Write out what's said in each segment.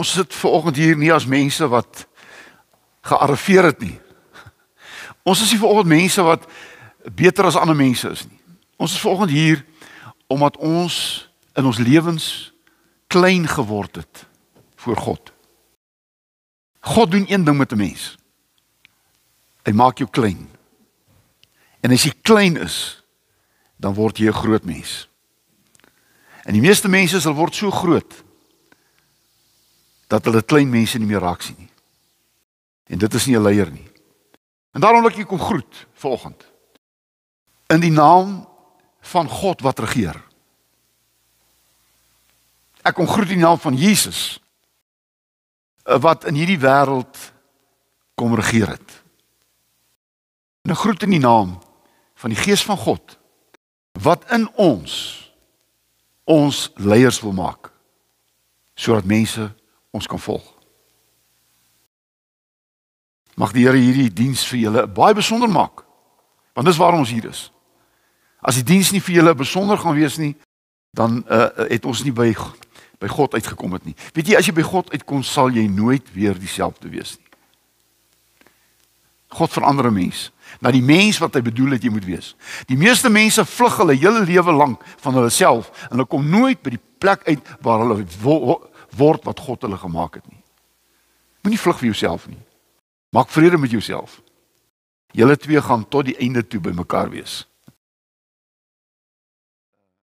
ons sit vanoggend hier nie as mense wat gearriveer het nie. Ons is nie vanoggend mense wat beter as ander mense is nie. Ons is vanoggend hier omdat ons in ons lewens klein geword het voor God. God doen een ding met 'n mens. Hy maak jou klein. En as jy klein is, dan word jy 'n groot mens. En die meeste mense sal word so groot dat hulle klein mense nie meer raak sien nie. En dit is nie 'n leier nie. En daarom wil ek kom groet vanoggend. In die naam van God wat regeer. Ek kom groet in die naam van Jesus wat in hierdie wêreld kom regeer het. En ek groet in die naam van die Gees van God wat in ons ons leiers wil maak sodat mense ons kan volg. Mag die Here hierdie diens vir julle baie besonder maak. Want dis waarom ons hier is. As die diens nie vir julle besonder gaan wees nie, dan uh, het ons nie by by God uitgekom het nie. Weet jy as jy by God uitkom, sal jy nooit weer dieselfde wees nie. God verander 'n mens na die mens wat hy bedoel het jy moet wees. Die meeste mense vlug hulle hele lewe lank van hulle self en hulle kom nooit by die plek uit waar hulle word wat God hulle gemaak het nie. Moenie vlug vir jouself nie. Maak vrede met jouself. Julle twee gaan tot die einde toe by mekaar wees.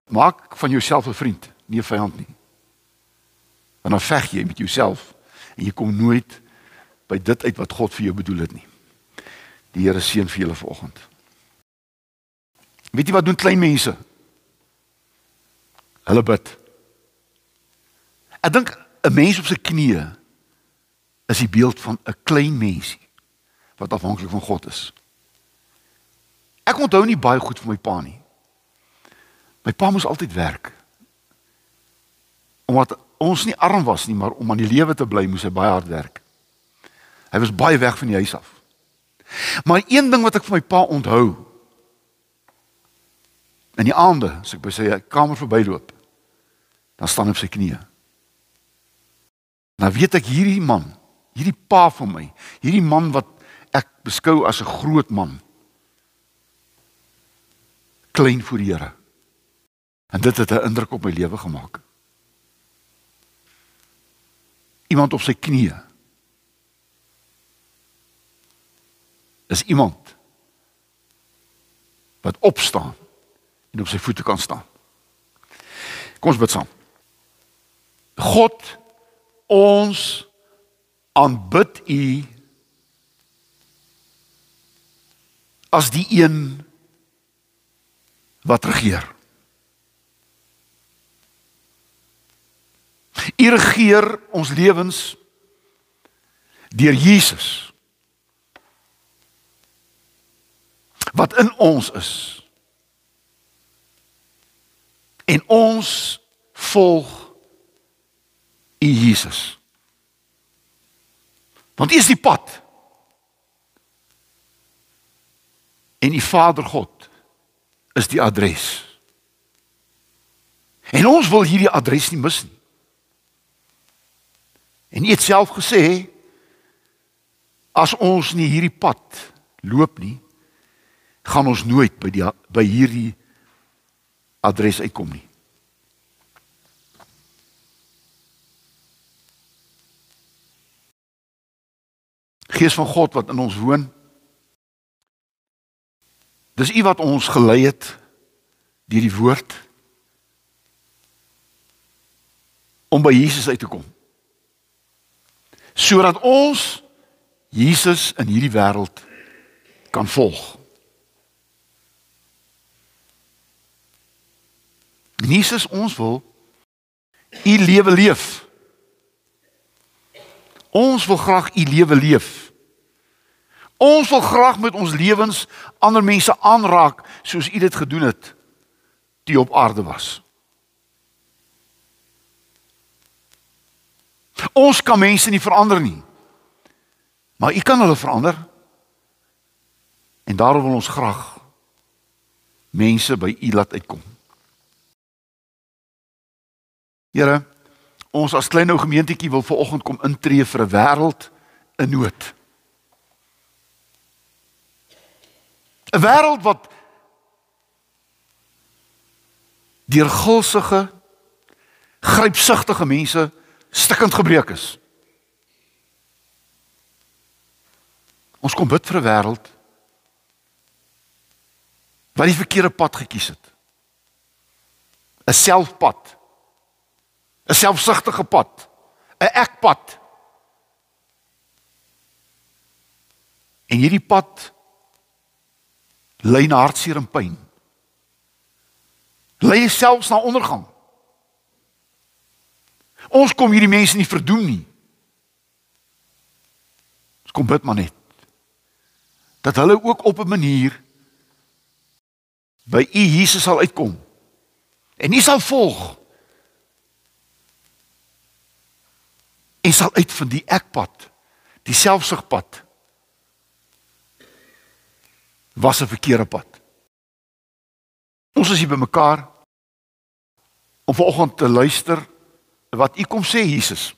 Maak van jouself 'n vriend, nie 'n vyand nie. En dan veg jy met jouself en jy kom nooit by dit uit wat God vir jou bedoel het nie. Die Here seën vir julle vanoggend. Weet jy wat doen klein mense? Hulle bid. Ek dink 'n mens op sy knieë is die beeld van 'n klein mensie wat afhanklik van God is. Ek onthou nie baie goed van my pa nie. My pa moes altyd werk. Omdat ons nie arm was nie, maar om aan die lewe te bly, moes hy baie hard werk. Hy was baie weg van die huis af. Maar een ding wat ek van my pa onthou, in die aande, as ek by sy kamer verbyloop, dan staan hy op sy knieë. Nou weet ek hierdie man, hierdie pa van my, hierdie man wat ek beskou as 'n groot man. Klein voor die Here. En dit het 'n indruk op my lewe gemaak. Iemand op sy knieë. Is iemand wat opstaan en op sy voete kan staan. Kom ons bid saam. God ons aanbid u as die een wat regeer. U regeer ons lewens deur Jesus wat in ons is. En ons volg U Jesus. Want U is die pad. En die Vader God is die adres. En ons wil hierdie adres nie mis nie. En U het self gesê as ons nie hierdie pad loop nie, gaan ons nooit by die by hierdie adres uitkom nie. Gees van God wat in ons woon. Dis U wat ons gelei het deur die woord om by Jesus uit te kom. Sodat ons Jesus in hierdie wêreld kan volg. Jesus ons wil u lewe leef. Ons wil graag u lewe leef. Ons wil graag met ons lewens ander mense aanraak soos U dit gedoen het toe jy op aarde was. Ons kan mense nie verander nie. Maar U kan hulle verander. En daarom wil ons graag mense by U laat uitkom. Here, ons as klein ou gemeentetjie wil vanoggend kom intree vir 'n wêreld in nood. 'n Wêreld wat deur gulsige grypsugtige mense stikkend gebreek is. Ons kom bid vir 'n wêreld wat die verkeerde pad gekies het. 'n Selfpad. 'n Selfsugtige pad. 'n Ekpad. En hierdie pad lei na hartseer en pyn. Lei selfs na ondergang. Ons kom hierdie mense nie verdoem nie. Ons kom bid maar net dat hulle ook op 'n manier by U Jesus sal uitkom. En nie sal volg en sal uitvind die ekpad, die selfsugpad was 'n verkeerde pad. Ons is hier bymekaar om vanoggend te luister wat u kom sê Jesus.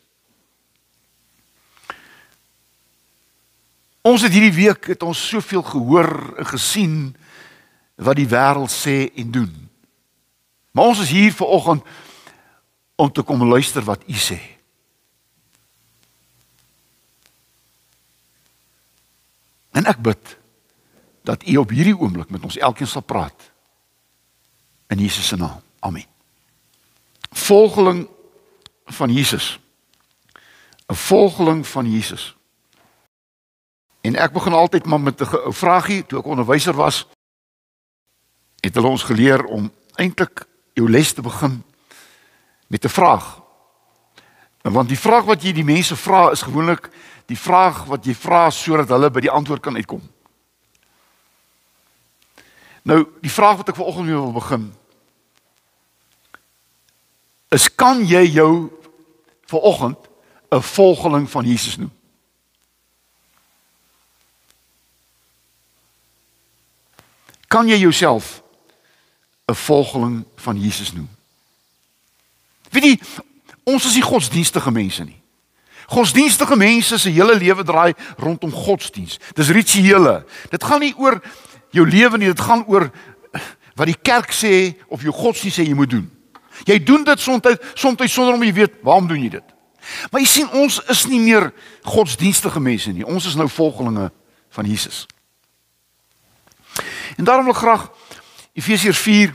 Ons het hierdie week het ons soveel gehoor en gesien wat die wêreld sê en doen. Maar ons is hier vanoggend om te kom luister wat u sê. En ek bid dat u op hierdie oomblik met ons elkeen sal praat. In Jesus se naam. Amen. Volgeling van Jesus. 'n Volgeling van Jesus. En ek begin altyd maar met 'n vraagie toe ek onderwyser was. Het hulle ons geleer om eintlik jou les te begin met 'n vraag. Want die vraag wat jy die mense vra is gewoonlik die vraag wat jy vra sodat hulle by die antwoord kan uitkom. Nou, die vraag wat ek vanoggend mee wil begin is kan jy jou vir oggend 'n volgeling van Jesus noem. Kan jy jouself 'n volgeling van Jesus noem? Weet jy, ons is nie godsdienstige mense nie. Godsdienstige mense se hele lewe draai rondom godsdiens. Dis rituele. Dit gaan nie oor jou lewe nie, dit gaan oor wat die kerk sê of jou godsdiens sê jy moet doen. Jy doen dit soms soms sonder om jy weet waarom doen jy dit. Maar jy sien ons is nie meer godsdienstige mense nie. Ons is nou volgelinge van Jesus. En daarom wil ek graag Efesiërs 4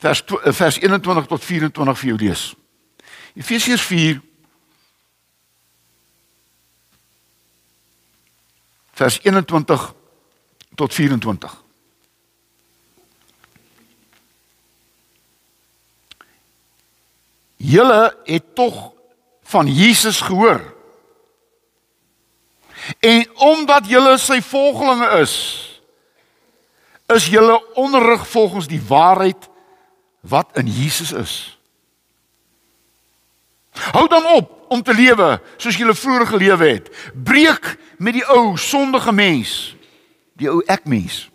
vers eh, vers 21 tot 24 vir jou lees. Efesiërs 4 vers 21 tot 24. Julle het tog van Jesus gehoor. En omdat julle sy volgelinge is, is julle onderrig volgens die waarheid wat in Jesus is. Hou dan op om te lewe soos julle vroeër gelewe het. Breek met die ou sondige mens, die ou ek mens.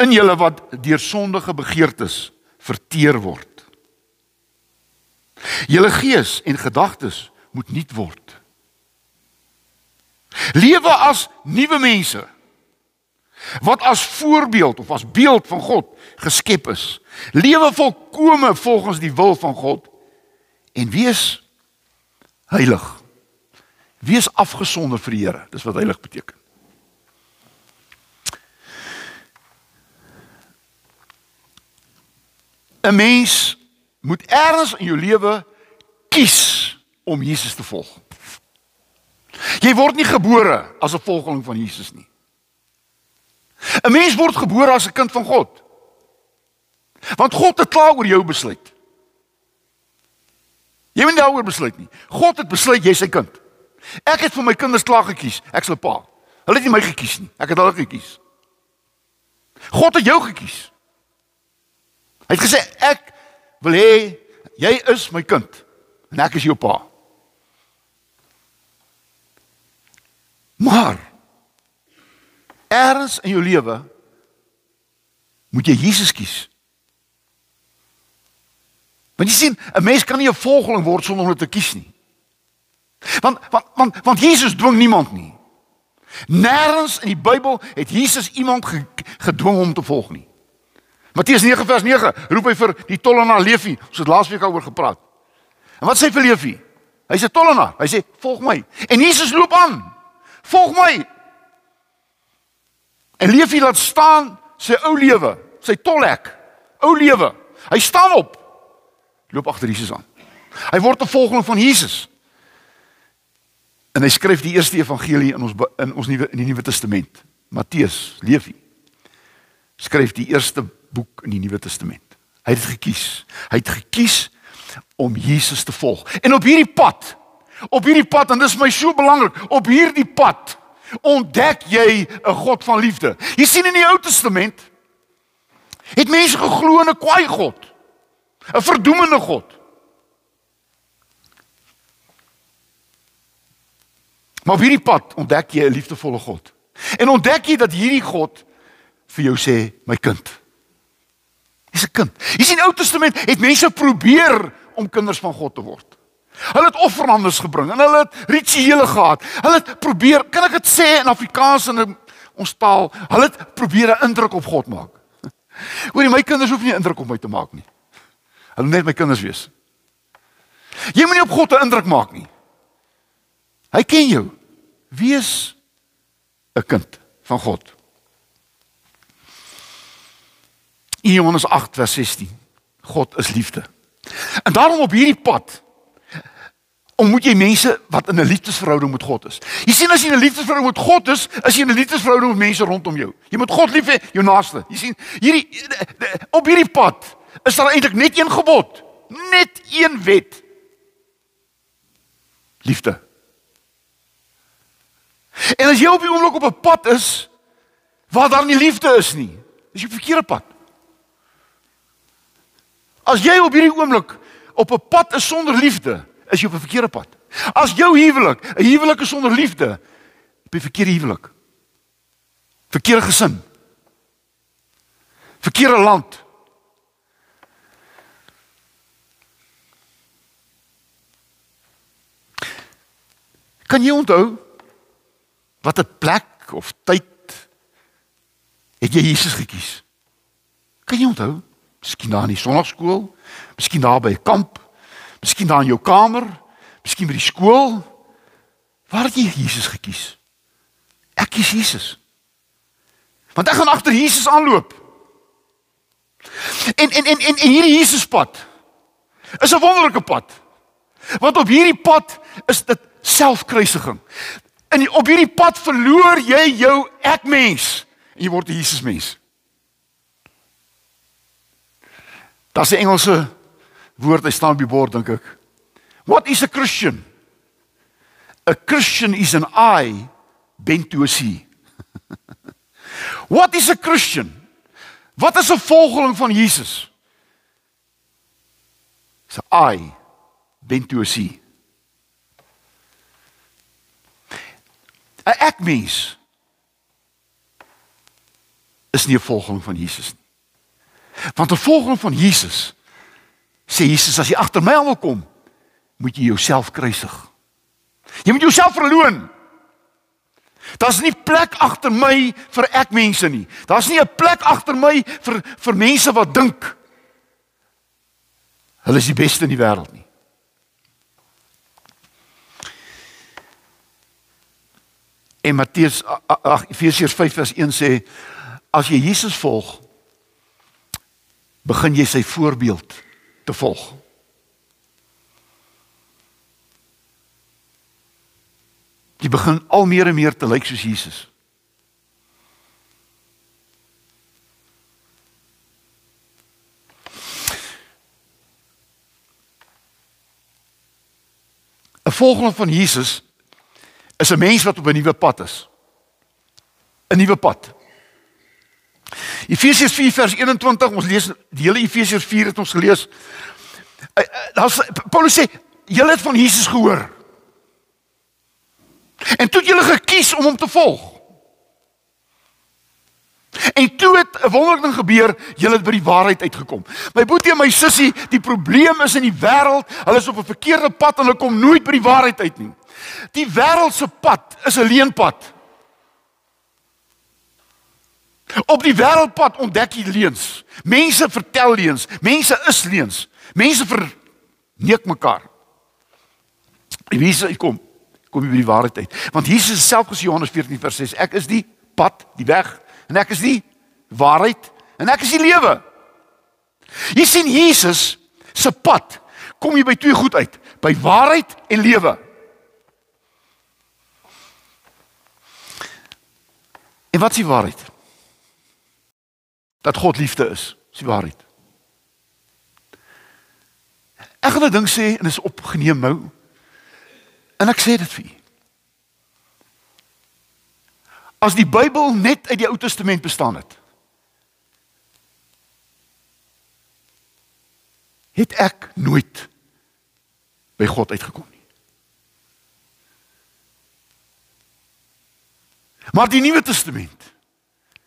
in julle wat deur sondige begeertes verteer word. Julle gees en gedagtes moet nuut word. Lewe as nuwe mense wat as voorbeeld of as beeld van God geskep is. Lewe volkome volgens die wil van God en wees heilig. Wees afgesonder vir die Here. Dis wat heilig beteken. 'n mens moet ergens in jou lewe kies om Jesus te volg. Jy word nie gebore as 'n volgeling van Jesus nie. 'n Mens word gebore as 'n kind van God. Want God het klaar oor jou besluit. Jy moet daaroor besluit nie. God het besluit jy's sy kind. Ek het vir my kinders klaar gekies. Ek's hulle pa. Hulle het nie my gekies nie. Ek het hulle gekies. God het jou gekies. Hy het gesê ek wil hê jy is my kind en ek is jou pa. Maar erns in jou lewe moet jy Jesus kies Want jy sien, 'n mens kan nie 'n volgeling word sonder om te kies nie. Want want want want Jesus dwing niemand nie. Nêrens in die Bybel het Jesus iemand ge, gedwing om te volg nie. Matteus 9 vers 9 roep hy vir die tollenaar Levi, ons het laasweek daaroor gepraat. En wat sê vir Levi? Hy sê tollenaar, hy sê volg my. En Jesus loop aan. Volg my. En Levi laat staan sy ou lewe, sy tolhek, ou lewe. Hy staan op. Loop agter Jesus aan. Hy word 'n volgeling van Jesus. En hy skryf die eerste evangelie in ons in ons nuwe in die Nuwe Testament. Matteus, Levi skryf die eerste boek in die Nuwe Testament. Hy het gekies. Hy het gekies om Jesus te volg. En op hierdie pad, op hierdie pad en dis my so belangrik, op hierdie pad ontdek jy 'n God van liefde. Jy sien in die Ou Testament het mense geglo in 'n kwaai God, 'n verdoemende God. Maar op hierdie pad ontdek jy 'n liefdevolle God. En ontdek jy dat hierdie God vir jou sê, my kind. Jy's 'n kind. Jy sien Ou Testament het mense probeer om kinders van God te word. Hulle het offerandes gebring en hulle het rituele gehad. Hulle het probeer, kan ek dit sê in Afrikaans en in ons taal, hulle het probeer 'n indruk op God maak. Hoorie, my kinders hoef nie 'n indruk op my te maak nie. Hulle net my kinders wees. Jy moenie op God 'n indruk maak nie. Hy ken jou. Wees 'n kind van God. In Johannes 8 vers 16. God is liefde. En daarom op hierdie pad ontmoet jy mense wat in 'n liefdesverhouding met God is. Jy sien as jy in 'n liefdesverhouding met God is, is jy in 'n liefdesverhouding met mense rondom jou. Jy moet God lief hê, jou naaste. Jy sien, hierdie op hierdie pad is daar eintlik net een gebod, net een wet. Liefde. En as jy op die oomblik op 'n pad is waar daar nie liefde is nie, is jy op 'n verkeerde pad. As jy op hierdie oomblik op 'n pad is sonder liefde, is jy op 'n verkeerde pad. As jou huwelik, 'n huwelik is sonder liefde, op 'n verkeerde huwelik. Verkeerde gesin. Verkeerde land. Kan jy onthou watter plek of tyd het jy Jesus gekies? Kan jy onthou? Miskien daar in die sonnaarskool, miskien daar by 'n kamp, Miskien daar in jou kamer, miskien by die skool. Waar het jy Jesus gekies? Ek kies Jesus. Want ek gaan agter Jesus aanloop. En en en en, en hierdie Jesuspad is 'n wonderlike pad. Want op hierdie pad is dit selfkruisiging. In op hierdie pad verloor jy jou ek mens en jy word 'n Jesus mens. Is 'n Engelse woord hy staan op die bord dink ek. What is a Christian? A Christian is an eye bent to a sea. What is a Christian? Wat is 'n volgeling van Jesus? Is 'n eye bent to a sea. 'n Ek mens is nie 'n volgeling van Jesus nie. Want 'n volgeling van Jesus sê Jesus as jy agter my wil kom, moet jy jouself kruisig. Jy moet jouself verloon. Daar's nie plek agter my vir ek mense nie. Daar's nie 'n plek agter my vir vir mense wat dink hulle is die beste in die wêreld nie. En Matteus Efesiërs 5 vers 1 sê as jy Jesus volg begin jy sy voorbeeld te volg. Jy begin al meer en meer te lyk soos Jesus. Volgeling van Jesus is 'n mens wat op 'n nuwe pad is. 'n Nuwe pad. Efesiërs 4 vers 21, ons lees die hele Efesiërs 4 het ons gelees. Daar's Paulus sê, julle het van Jesus gehoor. En toe het julle gekies om hom te volg. En toe het 'n wonderlike ding gebeur, julle het by die waarheid uitgekom. My boetie en my sussie, die probleem is in die wêreld, hulle is op 'n verkeerde pad en hulle kom nooit by die waarheid uit nie. Die wêreld se pad is 'n leenpad. Op die wêreldpad ontdek jy leuns. Mense vertel leuns, mense is leuns. Mense verneek mekaar. En sê kom? Kom jy by die waarheid uit? Want Jesus self gesê Johannes 14 vers 6, ek is die pad, die weg en ek is die waarheid en ek is die lewe. Jy sien Jesus se pad kom jy by twee goed uit, by waarheid en lewe. En wat is die waarheid? Dat God liefde is, is die waarheid. Ek gaan 'n ding sê en dit is opgeneem nou. En ek sê dit vir u. As die Bybel net uit die Ou Testament bestaan het, het ek nooit by God uitgekom nie. Maar die Nuwe Testament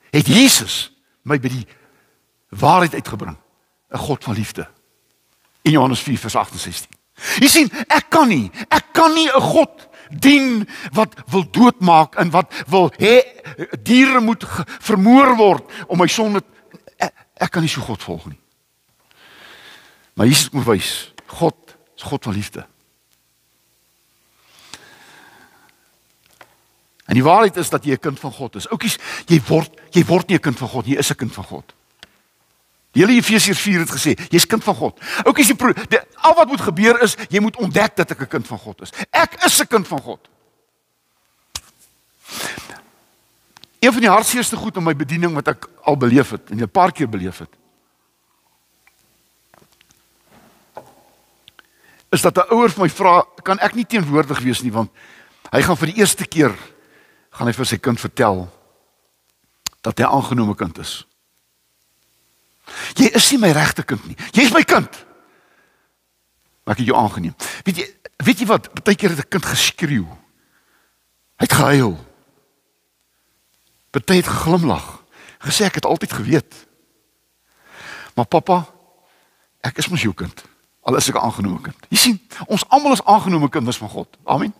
het Jesus my by die waarheid uitgebring, 'n God van liefde. In Johannes 4 vers 68. Jy sien, ek kan nie, ek kan nie 'n God dien wat wil doodmaak en wat wil hê diere moet vermoor word om my sonde ek, ek kan nie so God volg nie. Maar Jesus moet wys, God is God van liefde. En die waarheid is dat jy 'n kind van God is. Oukies, jy word jy word nie 'n kind van God nie, jy is 'n kind van God. Die hele Efesiërs 4 het gesê, jy's kind van God. Ook is die, die al wat moet gebeur is jy moet ontdek dat ek 'n kind van God is. Ek is 'n kind van God. Een van die hartseerste goed in my bediening wat ek al beleef het en 'n paar keer beleef het. Is dat 'n ouer vir my vra, kan ek nie teenwoordig wees nie want hy gaan vir die eerste keer gaan hy vir sy kind vertel dat hy aangenome kind is. Jy is nie my regte kind nie. Jy's my kind. Maar ek het jou aangeneem. Weet jy, weet jy wat? Partykeer het 'n kind geskreeu. Hy het gehuil. Party het geglimlag. Gesê ek het altyd geweet. Maar pappa, ek is mos jou kind. Al is ek aangenome kind. Jy sien, ons almal is aangenome kinders van God. Amen.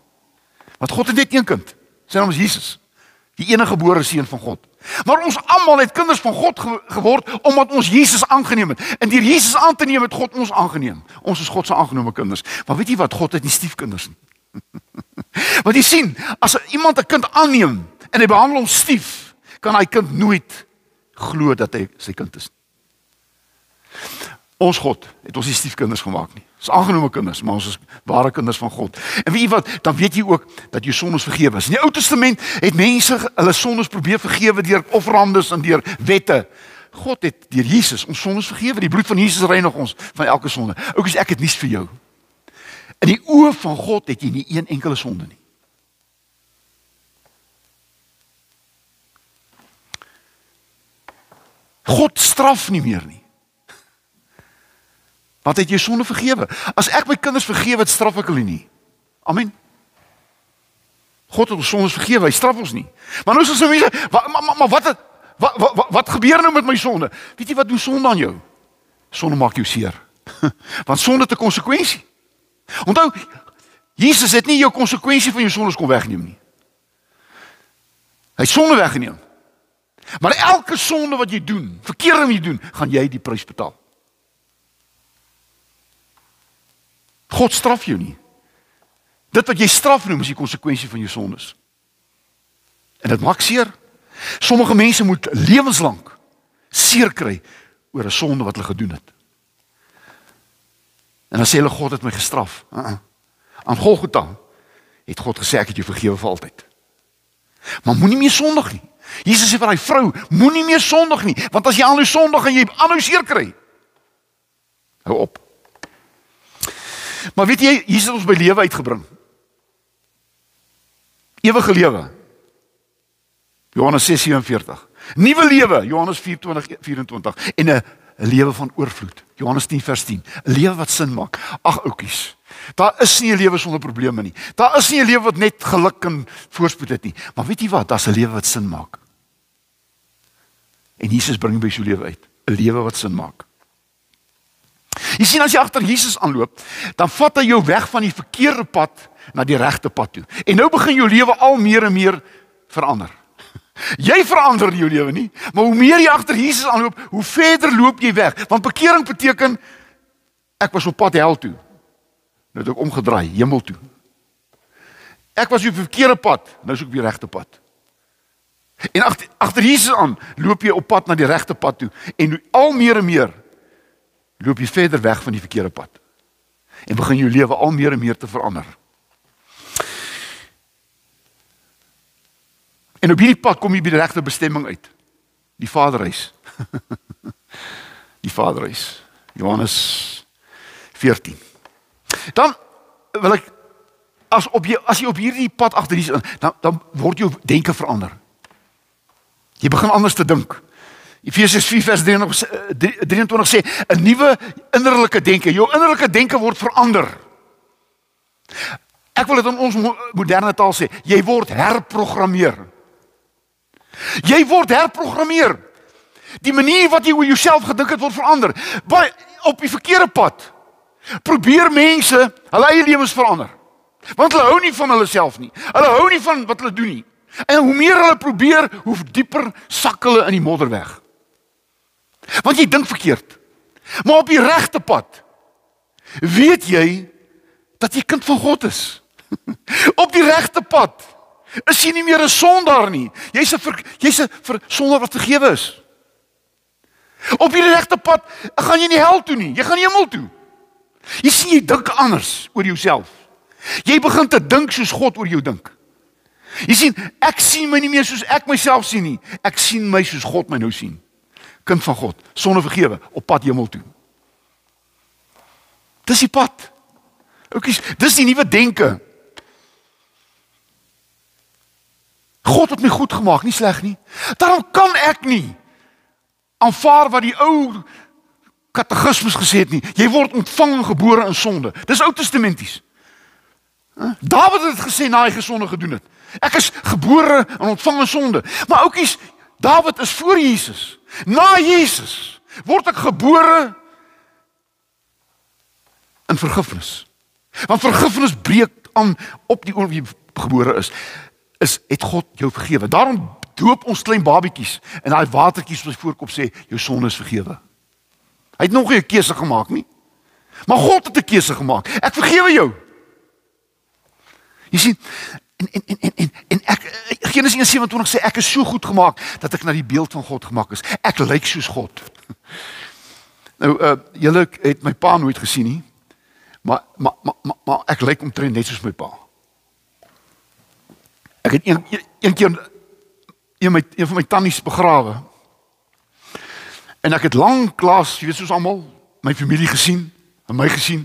Want God het net een kind. Sy naam is Jesus. Die enige gebore seun van God. Maar ons almal het kinders van God ge geword omdat ons Jesus aangeneem het. En deur Jesus aan te neem het God ons aangeneem. Ons is God se aangenome kinders. Maar weet jy wat? God het nie stiefkinders nie. Want jy sien, as iemand 'n kind aanneem en hy behandel hom stief, kan hy kind nooit glo dat hy sy kind is. Ons God het ons nie stiefkinders gemaak nie. Ons aangenome kinders, maar ons is ware kinders van God. En weet jy wat? Dan weet jy ook dat jou sondes vergewe is. In die Ou Testament het mense hulle sondes probeer vergewe deur offerandes en deur wette. God het deur Jesus ons sondes vergewe. Die bloed van Jesus reinig ons van elke sonde. Ook as ek dit nuus vir jou. In die oë van God het jy nie een enkele sonde nie. God straf nie meer nie. Wat het jy sonde vergewe? As ek my kinders vergewe, straf ek hulle nie. Amen. God het ons sondes vergewe, hy straf ons nie. Maar nou is ons mense, maar, maar, maar wat het wat, wat wat gebeur nou met my sonde? Weet jy wat doen sonde aan jou? Sonde maak jou seer. Want sonde het 'n konsekwensie. Onthou, Jesus het nie jou konsekwensie van jou sondes kon wegneem nie. Hy sonde weggeneem. Maar elke sonde wat jy doen, verkeerde wat jy doen, gaan jy die prys betaal. God straf jou nie. Dit wat jy straf noem is die konsekwensie van jou sondes. En dit maak seer. Sommige mense moet lewenslank seer kry oor 'n sonde wat hulle gedoen het. En dan sê hulle God het my gestraf. Uh -uh. Aan Golgotha het God gesê ek het jou vergewe vir altyd. Maar moenie meer sondig nie. Jesus sê vir daai vrou, moenie meer sondig nie, want as jy aanhou sondig gaan jy aanhou seer kry. Hou op. Maar weet jy, Jesus het ons by lewe uitgebring. Ewige lewe. Johannes 6:47. Nuwe lewe, Johannes 4:24 en 'n 'n lewe van oorvloed. Johannes 10:10. 'n Lewe wat sin maak. Ag oudjies. Daar is nie 'n lewe sonder probleme nie. Daar is nie 'n lewe wat net geluk en voorspoed het nie. Maar weet jy wat? Daar's 'n lewe wat sin maak. En Jesus bring by jou lewe uit, 'n lewe wat sin maak. Jy sien as jy agter Jesus aanloop, dan vat hy jou weg van die verkeerde pad na die regte pad toe. En nou begin jou lewe al meer en meer verander. Jy verander jou lewe nie, maar hoe meer jy agter Jesus aanloop, hoe verder loop jy weg. Want bekering beteken ek was op pad hel toe. Nou het ek omgedraai, hemel toe. Ek was op die verkeerde pad, nou is ek op die regte pad. En agter agter Jesus aan loop jy op pad na die regte pad toe en al meer en meer loop jy verder weg van die verkeerde pad. En begin jou lewe al meer en meer te verander. En op hierdie pad kom jy by die regte bestemming uit. Die Vaderhuis. die Vaderhuis. Johannes 14. Dan wil ek as op jy as jy op hierdie pad agter hier is, dan dan word jou denke verander. Jy begin anders te dink. Efesiërs 4 vers 23 sê 'n nuwe innerlike denke. Jou innerlike denke word verander. Ek wil dit in ons moderne taal sê, jy word herprogrammeer. Jy word herprogrammeer. Die manier wat jy oor jouself gedink het word verander. By op die verkeerde pad. Probeer mense hulle eie lewens verander. Want hulle hou nie van hulle self nie. Hulle hou nie van wat hulle doen nie. En hoe meer hulle probeer, hoe dieper sak hulle in die modder weg. Want jy dink verkeerd. Maar op die regte pad weet jy dat jy kind van God is. op die regte pad is jy nie meer 'n sondaar nie. Jy's 'n jy's 'n sondaar wat vergewe is. Op die regte pad gaan jy nie hel toe nie. Jy gaan hemel toe. Jy sien jy dink anders oor jouself. Jy begin te dink soos God oor jou dink. Jy sien, ek sien my nie meer soos ek myself sien nie. Ek sien my soos God my nou sien. Kind van God, sonder vergewe, op pad hemel toe. Dis die pad. Oukies, dis die nuwe denke. God het my goed gemaak, nie sleg nie. Daarom kan ek nie aanvaar wat die ou katekismes gesê het nie. Jy word ontvang en gebore in sonde. Dis Ou Testamenties. Dawid het gesê na hy gesonde gedoen het. Ek is gebore en ontvang in sonde. Maar oukies, Dawid is voor Jesus. Na Jesus word ek gebore in vergifnis. Want vergifnis breek aan op die oom wie gebore is is het God jou vergewe. Daarom doop ons klein babetjies en daai watertjies op sy voorkop sê jou sonde is vergewe. Hy het nog nie 'n keuse gemaak nie. Maar God het 'n keuse gemaak. Ek vergewe jou. Jy sien en en en en en ek Genesis 1:27 sê ek is so goed gemaak dat ek na die beeld van God gemaak is. Ek lyk soos God. Nou uh julle het my pa nooit gesien nie. Maar maar maar maar, maar ek lyk omtrent net soos my pa. Ek het een een keer een my een van my tannies begrawe. En ek het lank klas, jy weet soos almal, my familie gesien, en my gesien.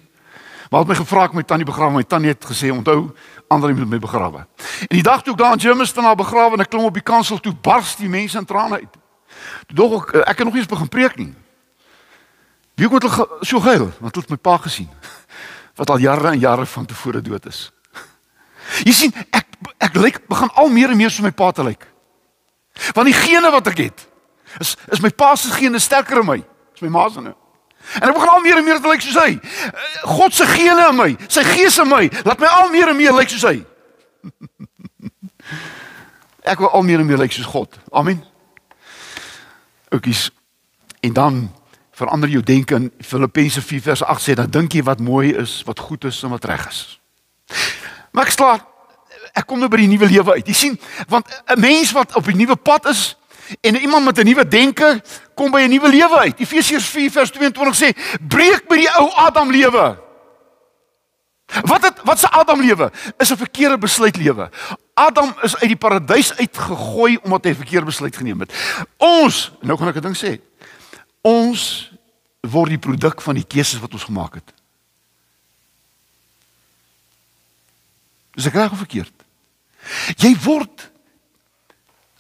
Maar het my gevra ek my tannie begrawe, my tannie het gesê onthou ander moet my begrawe. En die dag toe ek daar in Germiston na begrawe en ek klim op die kansel toe bars die mense in trane uit. Toe dog ek ek het nog nie eens begin preek nie. Wie kon hulle so gehuil want het my pa gesien wat al jare en jare van tevore dood is. Jy sien, ek ek lyk begin al meer en meer so my pa te lyk. Want die gene wat ek het, is is my pa se gene sterker in my as my ma se nou. En ek begin al meer en meer te lyk soos hy. God se gene in my, sy gees in my, laat my al meer en meer lyk soos hy. ek wil al meer en meer lyk soos God. Amen. Oukies. En dan verander jou denke in Filippense 4 vers 8 sê dan dink jy wat mooi is, wat goed is en wat reg is. Maar ek slaap ek kom nou by die nuwe lewe uit. Jy sien, want 'n mens wat op 'n nuwe pad is en iemand met 'n nuwe denke kom by 'n nuwe lewe uit. Efesiërs 4 vers 22 sê: "Breek by die ou Adam lewe." Wat het wat se Adam lewe? Is 'n verkeerde besluit lewe. Adam is uit die paradys uitgegooi omdat hy 'n verkeerde besluit geneem het. Ons, nou kan ek 'n ding sê. Ons word die produk van die keuses wat ons gemaak het. Is ek reg of verkeerd? Jy word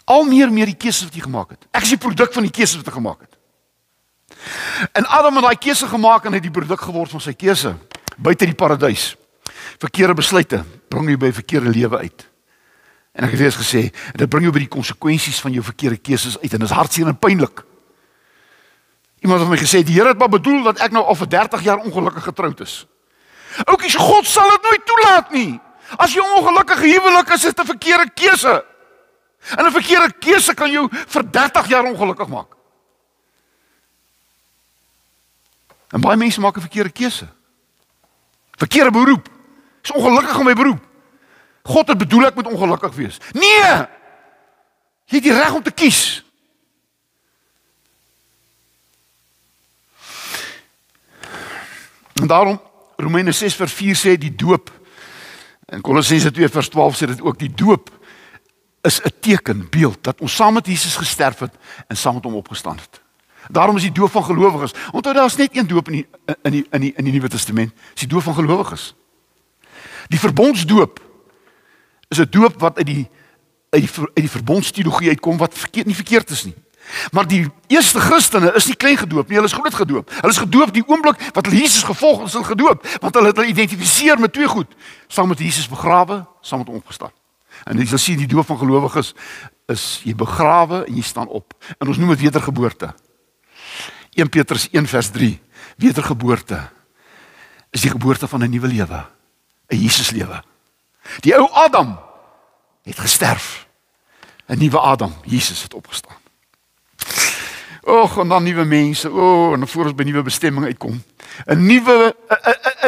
al meer meer die keuses wat jy gemaak het. Ek is die produk van die keuses wat hy gemaak het. En Adam het daai keuse gemaak en hy het die produk geword van sy keuse buite die paradys. Verkeerde besluite bring jou by verkeerde lewe uit. En ek het weer gesê, dit bring jou by die konsekwensies van jou verkeerde keuses uit en dit is hartseer en pynlik. Iemand het my gesê die Here het maar bedoel dat ek nou al vir 30 jaar ongelukkig getroud is. Oukies, God sal dit nooit toelaat nie. As jy ongelukkige huwelik is, is dit 'n verkeerde keuse. En 'n verkeerde keuse kan jou vir 30 jaar ongelukkig maak. En baie mense maak 'n verkeerde keuse. Verkeerde beroep. Is ongelukkig in my beroep. God het bedoel ek moet ongelukkig wees. Nee! Jy het die reg om te kies. En daarom Romeine 6 vers 4 sê die doop en Kolossense 2 vers 12 sê dit ook die doop is 'n teken beeld dat ons saam met Jesus gesterf het en saam met hom opgestaan het. Daarom is die doop van gelowiges. Onthou daar's net een doop in die in die in die in die Nuwe Testament. Dis die doop van gelowiges. Die verbondsdoop is 'n doop wat uit die uit die uit die verbondsteologie uitkom wat verkeerd nie verkeerd is nie. Maar die eerste Christene is nie klein gedoop nie, hulle is groot gedoop. Hulle is gedoop die oomblik wat hulle Jesus gevolg het, is hulle gedoop, want hulle het hulle identifiseer met twee goed, saam met Jesus begrawe, saam met hom opgestaan. En jy sal sien die doop van gelowiges is jy begrawe en jy staan op. En ons noem dit wedergeboorte. 1 Petrus 1 vers 3. Wedergeboorte is die geboorte van 'n nuwe lewe, 'n Jesus lewe. Die ou Adam het gesterf. 'n Nuwe Adam, Jesus het opgestaan. Och, en dan nuwe mense. O, oh, en voor ons by nuwe bestemming uitkom. 'n Nuwe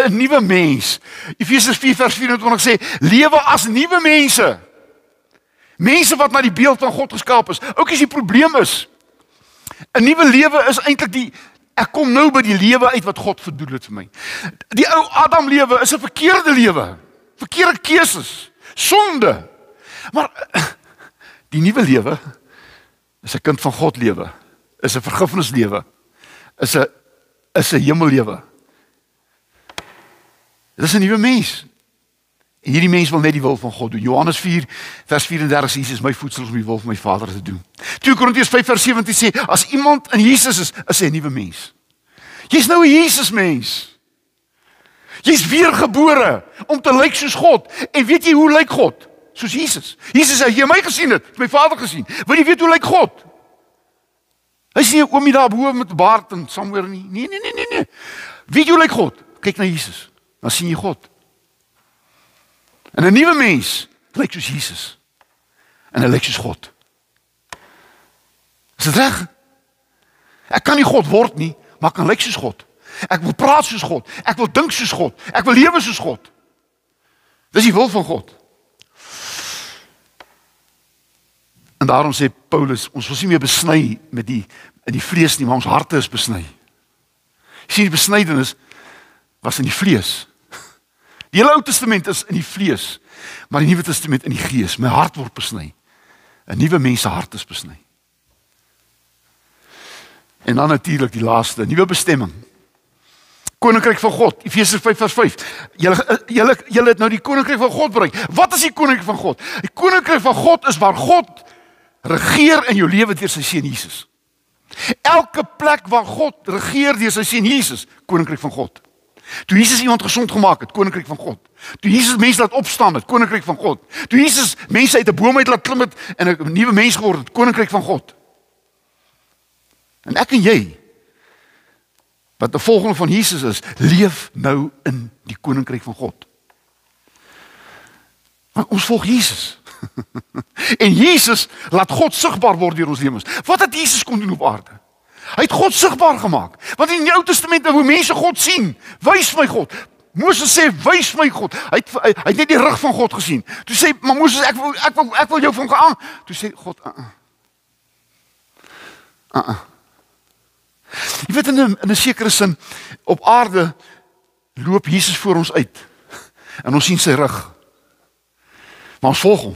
'n nuwe mens. Efesiërs 4 vers 24 sê: "Lewe as nuwe mense." Mense wat na die beeld van God geskaap is. Ook as die probleem is 'n nuwe lewe is eintlik die ek kom nou by die lewe uit wat God verdoel het vir my. Die ou Adam lewe is 'n verkeerde lewe. Verkeerde keuses, sonde. Maar die nuwe lewe is 'n kind van God lewe is 'n vergifnislewe. Is 'n is 'n hemellewe. Dit is 'n nuwe mens. En hierdie mens wil net die wil van God doen. Johannes 4 vers 34 sê Jesus my voedsel om die wil van my Vader te doen. 2 Korintiërs 5 vers 17 sê as iemand in Jesus is, is hy 'n nuwe mens. Jy's nou 'n Jesus mens. Jy's weergebore om te lyk soos God. En weet jy hoe lyk God? Soos Jesus. Jesus sê jy my gesien het, my Vader gesien. Wil jy weet hoe lyk God? Hy sien 'n oomie daar bo met baard en somewhere nie. Nee, nee, nee, nee, nee. Wie jy lyk God? Kyk na Jesus. Dan sien jy God. En 'n nuwe mens lyk soos Jesus. En hy lyk soos God. Is dit reg? Ek kan nie God word nie, maar ek kan lyk soos God. Ek wil praat soos God. Ek wil dink soos God. Ek wil lewe soos God. Dis die wil van God. Daarom sê Paulus, ons was nie meer besny met die in die vlees nie, maar ons harte is besny. Sien die besnydenis was in die vlees. Die hele Ou Testament is in die vlees, maar die Nuwe Testament in die gees. My hart word besny. 'n Nuwe mens se hart is besny. En dan natuurlik die laaste, nuwe bestemming. Koninkryk van God, Efesiërs 5 vers 5. Julle julle julle het nou die koninkryk van God bereik. Wat is die koninkryk van God? Die koninkryk van God is waar God regeer in jou lewe deur sy seun Jesus. Elke plek waar God regeer deur sy seun Jesus, koninkryk van God. Toe Jesus iemand gesond gemaak het, koninkryk van God. Toe Jesus mense laat opstaan het, koninkryk van God. Toe Jesus mense uit 'n boom uit laat klim het en 'n nuwe mens geword het, koninkryk van God. En ek en jy wat 'n volgeling van Jesus is, leef nou in die koninkryk van God. Maar ons volg Jesus. En Jesus laat God sigbaar word deur ons lewens. Wat het Jesus kon doen op aarde? Hy het God sigbaar gemaak. Want in die Ou Testament hoe mense God sien, wys my God. Moses sê wys my God. Hy het hy, hy het net die rug van God gesien. Toe sê maar Moses ek wil ek wil ek wil jou van gaan. Toe sê God uh uh. Uh uh. Jy weet in 'n in 'n sekere sin op aarde loop Jesus voor ons uit. En ons sien sy rug. Maar ons volg hom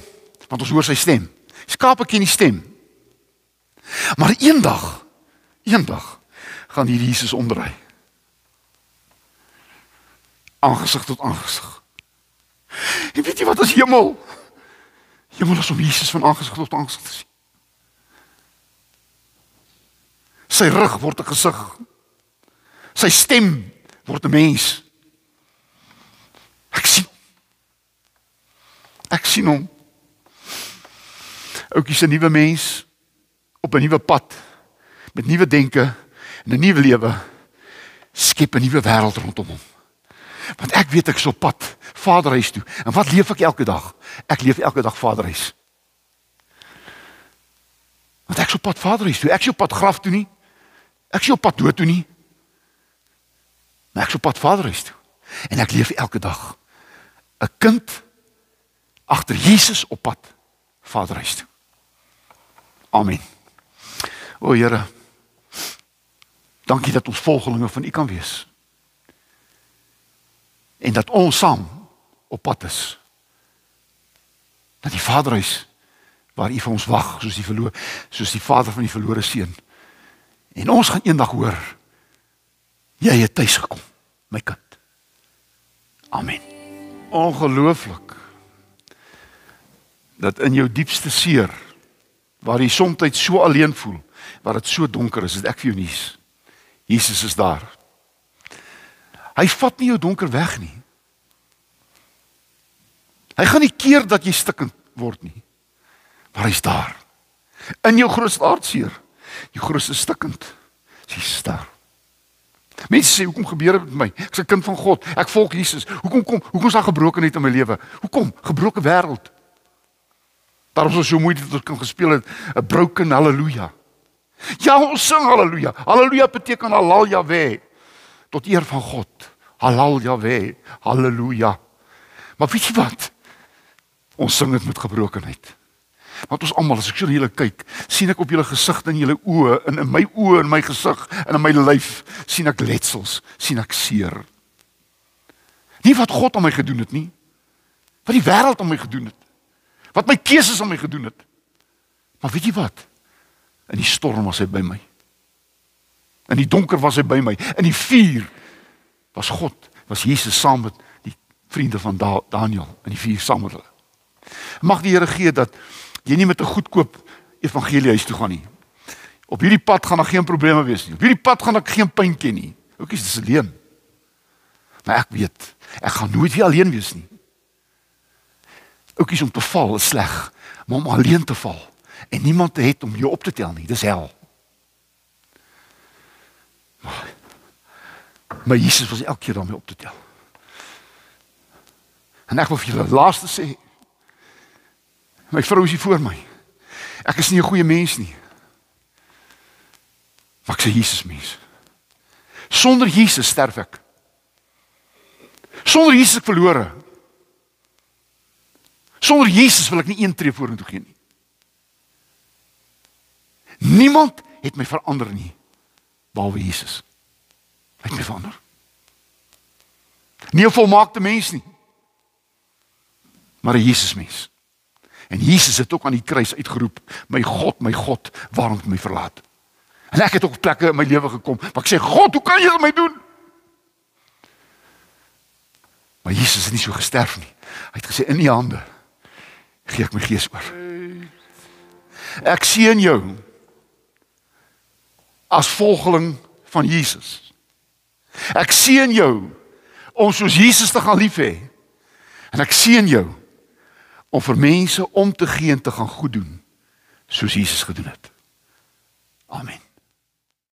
want ons hoor sy stem. Skape ken die stem. Maar eendag, eendag gaan hierdie Jesus omdraai. Aangesig tot aangesig. En weet jy wat as hemel? Hemel is om Jesus van aangesig tot aangesig te sien. Sy rug word 'n gesig. Sy stem word 'n mens. Ek sien Ek sien hom. Oukie se nuwe mens op 'n nuwe pad met nuwe denke en 'n nuwe lewe skep 'n nuwe wêreld rondom hom. Want ek weet ek is op pad Vaderhuis toe. En wat leef ek elke dag? Ek leef elke dag Vaderhuis. Want ek is op pad Vaderhuis toe. Ek is op pad graf toe nie. Ek is op pad dood toe nie. Maar ek is op pad Vaderhuis toe. En ek leef elke dag 'n kind agter Jesus op pad Vaderhuis toe. Amen. O Here. Dankie dat ons volgelinge van U kan wees. En dat ons saam op pad is. Dat die Vaderhuis waar U vir ons wag, soos die verlore, soos die Vader van die verlore seun. En ons gaan eendag hoor jy het tuis gekom, my kind. Amen. Ongelooflik. Dat in jou diepste seer waar jy soms so alleen voel, waar dit so donker is, dit ek vir jou nuus. Jesus is daar. Hy vat nie jou donker weg nie. Hy gaan nie keer dat jy stikkend word nie. Maar hy's daar. In jou grootste hartseer, jou grootste stikkend, hy's daar. Mense sê hoekom gebeur dit met my? Ek's 'n kind van God. Ek volg Jesus. Hoekom kom hoekom is daar gebrokenheid in my lewe? Hoekom? Gebroke wêreld. Daarom is so moeite dat ons kan gespeel het 'n broken haleluja. Ja, ons sing haleluja. Haleluja beteken halal Jahwe. Tot eer van God. Halal Jahwe. Haleluja. Maar weet jy wat? Ons sing dit met gebrokenheid. Want ons almal as ek so julle kyk, sien ek op julle gesigte en julle oë en in my oë en my gesig en in my lyf sien ek letsels, sien ek seer. Nie wat God aan my gedoen het nie. Wat die wêreld aan my gedoen het wat my keuses aan my gedoen het. Maar weet jy wat? In die storm was hy by my. In die donker was hy by my. In die vuur was God, was Jesus saam met die vriende van da Daniel in die vuur saam met hulle. Mag die Here gee dat jy nie met 'n goedkoop evangelie huis toe gaan nie. Op hierdie pad gaan daar geen probleme wees nie. Op hierdie pad gaan ek geen pyn ken nie. Oukies, dis alleen. Maar ek weet, ek gaan nooit weer alleen wees nie. Oukies om te val is sleg, maar om alleen te val en niemand te het om jou op te tel nie, dis hel. Maar Jesus was elke keer jou op te tel. En ek wil vir julle laaste sê. My vrou is hier voor my. Ek is nie 'n goeie mens nie. Maar ek sê Jesus mens. Sonder Jesus sterf ek. Sonder Jesus verlore. Sonder Jesus wil ek nie een tree vorentoe gee nie. Niemand het my verander nie behalwe Jesus. Hy het my verander. Nie 'n volmaakte mens nie. Maar 'n Jesus mens. En Jesus het ook aan die kruis uitgeroep: "My God, my God, waarom het my verlaat?" En ek het ook plekke in my lewe gekom waar ek sê: "God, hoe kan jy dit my doen?" Maar Jesus het nie so gesterf nie. Hy het gesê: "In U hande gee ek my gees oor. Ek seën jou as volgeling van Jesus. Ek seën jou om soos Jesus te gaan lief hê. En ek seën jou om vir mense om te gee en te gaan goed doen soos Jesus gedoen het. Amen.